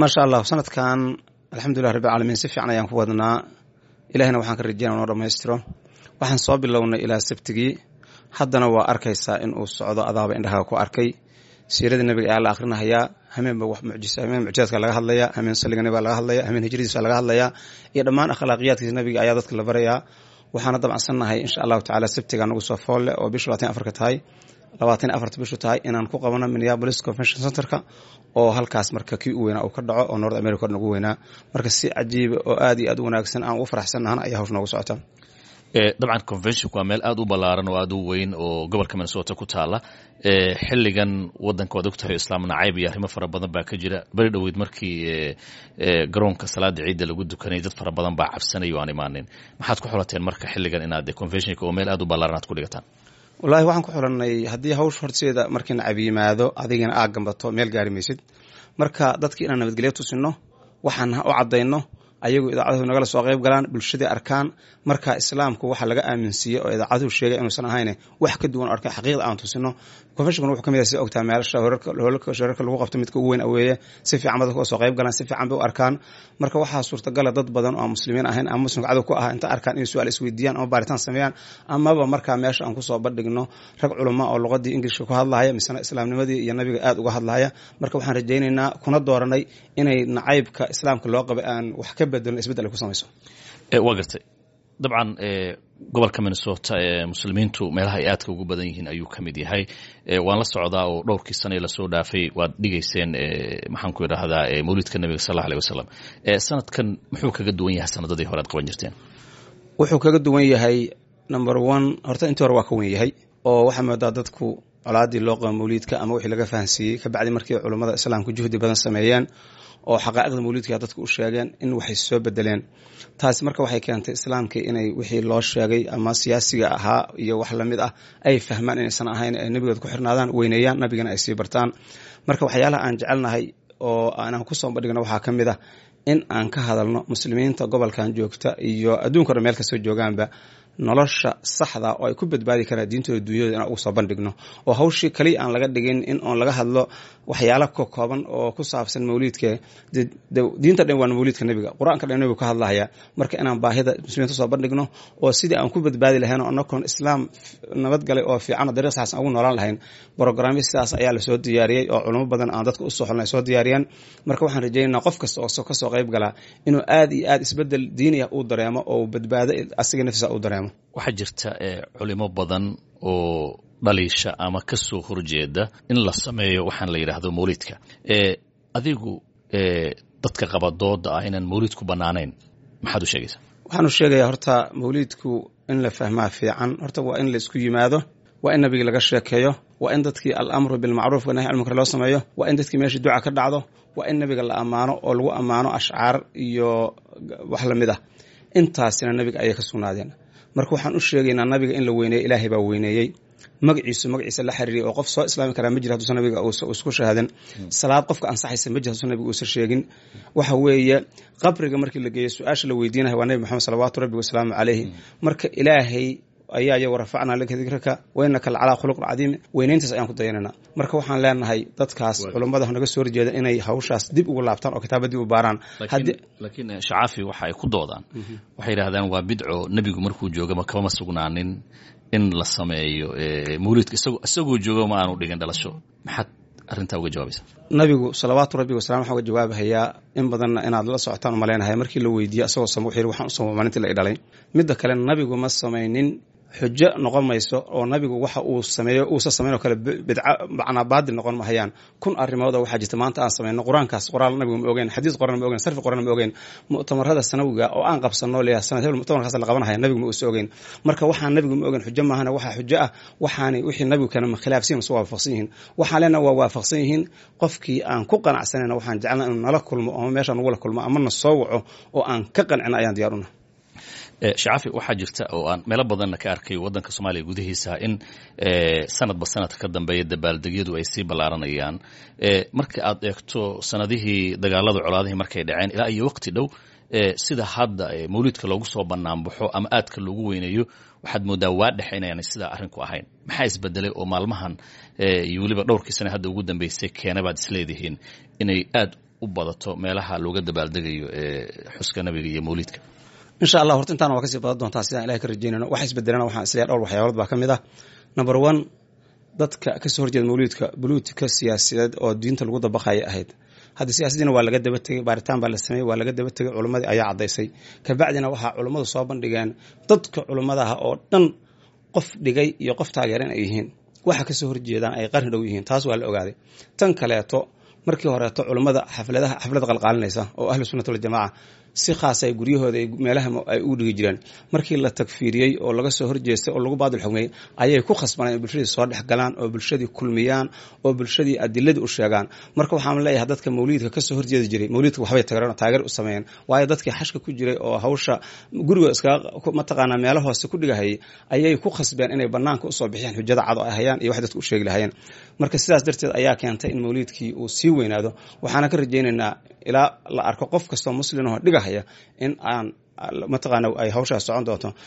maasha allah sanadkan alxamdulilah rabbi alamiin si fiican ayaan ku wadnaa ilahina waxaan ka rajeynaa noo dhammaystiro. Waxaan soo bilownay ilaa sabtigii haddana waa arkaysaa in uu socdo adaaba indhahaga ku arkay. Siiradii nabiga ayaa la akrinahayaa hameen mucjizaadka laga hadlaya hameen salliga nabiga laga hadlaya hameen hijradiisa laga hadlayaa iyo dhammaan akhlaaqiyaadkiisa nabiga ayaa dadka la barayaa. Waxaana dabacsannahay insha allahu tacala sabtiga nagu soo foolle oo bishu labaatan afarka tahay labaatan afarta bishu tahay inaan ku qabano minneapolis convention centerka oo halkaas marka kii u weynaa uu ka dhaco oo north america nagu weynaa. Marka si cajiiba oo aad iyo aad u wanaagsan aan ugu faraxsannahana ayaa hawsh noogu socota. Dabcan conventionku waa meel aad u ballaaran oo aad u weyn oo gobolka minnesota ku taala xilligan wadanka waad ogtahay islaam nacayb iyo arrimo fara badan baa ka jira. Beri dhoweyd markii garoonka salaada ciidda lagu dukanayay dad fara badan baa cabsanaya aan imaanin. Maxaad ku xulateen marka xilligan inaad conventionka oo meel aad u ballaaran aad ku dhigataan wallaahi waxaan ku xulanay haddii hawsh horteeda markii nacab yimaado adigana aad gambato meel gaari maysid. Marka dadki inaan nabadgelyo tusino waxaan u caddayno ayagu idaacadahu nagala soo qayb galaan bulshadii arkaan. Marka islaamku waxa laga aaminsiiyey oo idaacaduhu sheegay inuusan ahayn wax ka duwan arka xaqiiqda aan tusino. Conventionkuna wuxuu ka mid yahay sida ogtaa meelasha shirarka lagu qabto midka ugu weyn aweeye si fiican dadka soo qayb galaan si fiican bay u arkaan. Marka waxaa suurtagala dad badan oo aan muslimiin ahayn ama muslimka cadow ku ah inta arkaan inay su'aal isweydiiyaan ama baaritaan sameeyaan amaba markaa meesha aan ku soo bandhigno rag culama oo luqadii ingilishka ku hadlahaya misena islaamnimadii iyo nabiga aad uga hadlahaya. Marka waxaan rajaynaynaa kuna dooranay inay nacaybka islaamka loo qabay aan wax ka bedelno isbeddel ay ku samayso? Waa gartay. Dabcan gobolka minnesota ee muslimiintu meelaha ay aadka ugu badan yihiin ayuu ka mid yahay. Waan la socdaa oo dhowrkii sane la soo dhaafay. Waad dhigayseen maxaan ku idhaahdaa mawlidka nebiga sal alla aleh wasalam sanadkan muxuu kaga duwan yahay sanadadii hore ad qaban jirteen? Wuxuu kaga duwan yahay number one horta intii hore waa ka wen yahay oo waxaa moodaa dadku colaadii loo qaba mawliidka ama wixii laga fahansiiyey kabacdi markii culummada islaamku juhdi badan sameeyeen oo xaqaa'iqda mawliidka dadku u sheegeen in waxay soo bedeleen taasi marka waxay keentay islaamkii inay wixii loo sheegay ama siyaasiga ahaa iyo wax la mid ah ay fahmaan inaysan ahayn ay nabigood ku xirnaadaan weyneeyaan nabigana ay sii bartaan. Marka waxyaalaha aan jecelnahay oo aanaan ku soo bandhigno waxaa ka mid ah in aan ka hadalno muslimiinta gobolkan joogta iyo adduunka dhan meel kastoo joogaanba nolosha saxda oo ay ku badbaadi karaan diintooda dunyadooda inaan ugu soo bandhigno. Oo hawshii kaliya aan laga dhigin in oon laga hadlo waxyaala ka kooban oo ku saabsan mawliidka. Diinta dhan waa mawliidka nebiga. Qur'aanka dhan nebigu ka hadlahaya marka inaan baahida muslimiinta soo bandhigno oo sidii aan ku badbaadi lahayn oo anakoon islaam nabadgalay oo fiican oo dariiq ugu noolaan lahayn brogramyo sidaas ayaa la soo diyaariyey oo culamo badan aan dadka u soo xolna ay soo diyaariyeen. Marka waxaan rajaynaa qof kasta oo ka soo qayb galaa inuu aad iyo aad isbeddel diiniya uu dareemo oo badbaado asiga naftiisa uu dareemo waxaa jirta culimo badan oo dhaliisha ama ka soo horjeeda in la sameeyo waxaan la yidhaahdo mawlidka adigu dadka qabadooda ah inaan mawlidku bannaanayn maxaad u sheegaysaa? Waxaanu sheegayaa horta mawliidku in la fahmaa fiican. Horta waa in la isku yimaado waa in nabigii laga sheekeeyo waa in dadkii alamru bilmacruuf wanahy almunkar loo sameeyo waa in dadkii meeshii duca ka dhacdo waa in nabiga la ammaano oo lagu ammaano ashcaar iyo wax la mid ah. Intaasina nabiga ayay ka sugnaadeen marka waxaan u sheegaynaa nabiga in la weyneeyo ilaahay baa weyneeyey. Magaciisu magaciisa la xiriiriyay oo qof soo islaami karaa ma jira haduusan nabiga isku shahaadan salaad qofka ansaxaysa ma jira haduusan nabiga uusan sheegin. Waxa weeye qabriga markii la geeyo su'aasha la weydiinayo waa nabi maxamed salawaatu rabbi wasalaamu caleyhi marka ilaahay ayaa y warafacnaa laka dikraka wainaka lacalaa khuluqin cadiim weynayntaas ayaan ku dayanayna. Marka waxaan leenahay dadkaas culummada naga soo horjeeda inay hawshaas dib ugu laabtaan oo kitaaba dib u baaraan. Laakiin shacaafi waxa ay ku doodaan. Waxay yidhahdaan waa bidco nebigu markuu joogama kamama sugnaanin in la sameeyo mawlidka isagoo jooga ma aanu dhigin dhalasho. Maxaad arrintaa uga jawaabaysa nabigu salawaatu rabbi wasalam waxaan uga jawaabahayaa in badanna inaad la socotaan umaleynahay markii la weydiiyey asagoo sam wuxuu yidhi waxaan u sama maalintii la i dhalay. Midda kale nabigu ma samaynin xujo noqon mayso oo nabigu waxa uu sameeyo uusa samayn oo kale macnaa baadil noqon mahayaan. Kun arrimood oo waxaa jirta maanta aan samayno qur'aankaas. Qoraal nabigu ma ogeyn xadiis qoran ma ogeyn sarfi qoran ma ogeyn. Mu'tamarada sanawiga oo aan qabsano leeyahay sanad hebel mu'tamarkaas la qabanahaya nabigu ma uusa ogeyn. Marka waxaan nabigu ma ogeyn xujo maahana waxaa xujo ah. Waxaani wixii nabigu kana khilaafsan yihiin waa waafaqsan yihiin. Waxaan leenaha waa waafaqsan yihiin. Qofkii aan ku qanacsanayna waxaan jecelnaa inuu nala kulmo ama meesha nagula kulmo ama na soo waco oo aan ka qancino ayaan diyaar shacaafi waxaa jirta oo aan meelo badanna ka arkay waddanka soomaaliya gudihiisa in sanadba sanadka ka dambeeya dabaaldegyadu ay sii ballaaranayaan marka aad eegto sanadihii dagaalada colaadihii markay dhaceen ilaa iyo waqti dhow sida hadda mawliidka loogu soo banaanbaxo ama aadka loogu weyneeyo waxaad moodaa waa dhexe sidaa arrinku ahayn. Maxaa isbedelay oo maalmahan iyo weliba dhowrkii sane hadda ugu dambeysay keena baad isleedihiin inay aad u badato meelaha looga dabaaldegayo xuska nabiga iyo mawliidka insha allah horta intaana waa ka sii badan doontaa sidaan ilahay ka rajeynayno waxa isbedelana waxaan is leeyahay dhowr waxyaalood baa ka mid ah. Number one dadka ka soo horjeeda mawliidka buluutika siyaasadeed oo diinta lagu dabaqaya ahayd. Hadda siyaasadiina waa laga daba tegey baaritaan baa la sameeyey waa laga daba tegey culimmadii ayaa caddaysay. Kabacdina waxaa culummadu soo bandhigeen dadka culimmadaha oo dhan qof dhigay iyo qof taageeran ay yihiin. Waxa ka soo horjeedaan ay qarni dhow yihiin taas waa la ogaaday. Tan kaleeto markii horeeto culummada xafladaha xaflad qalqaalinaysa oo ahlu sunnat waljamaaca si khaasa ay guryahooda meelaha ay u dhigi jireen markii la tagfiiriyey oo laga soo horjeestay oo lagu baadil xugmeyey ayay ku khasbaneen in bulshadii soo dhex galaan oo bulshadii kulmiyaan oo bulshadii adiladii u sheegaan. Marka waxaan leeyahay dadka mawliidka ka soo horjeedi jiray mawliidka waxbay tagareen oo taageer u sameeyeen. Waayo dadkii xashka ku jiray oo hawsha guriga iskaga mataqaanaa meelo hoose ku dhigahayay ayay ku khasbeen inay banaanka u soo bixiyaan xujada cad oo ay hayaan iyo wax dadka u sheegi lahayeen marka sidaas darteed ayaa keentay in mawliidkii uu sii weynaado. Waxaana ka rajaynaynaa ilaa la arko qof kastoo muslimahoo dhigahaya in aan mataqaana ay hawshaas socon doonto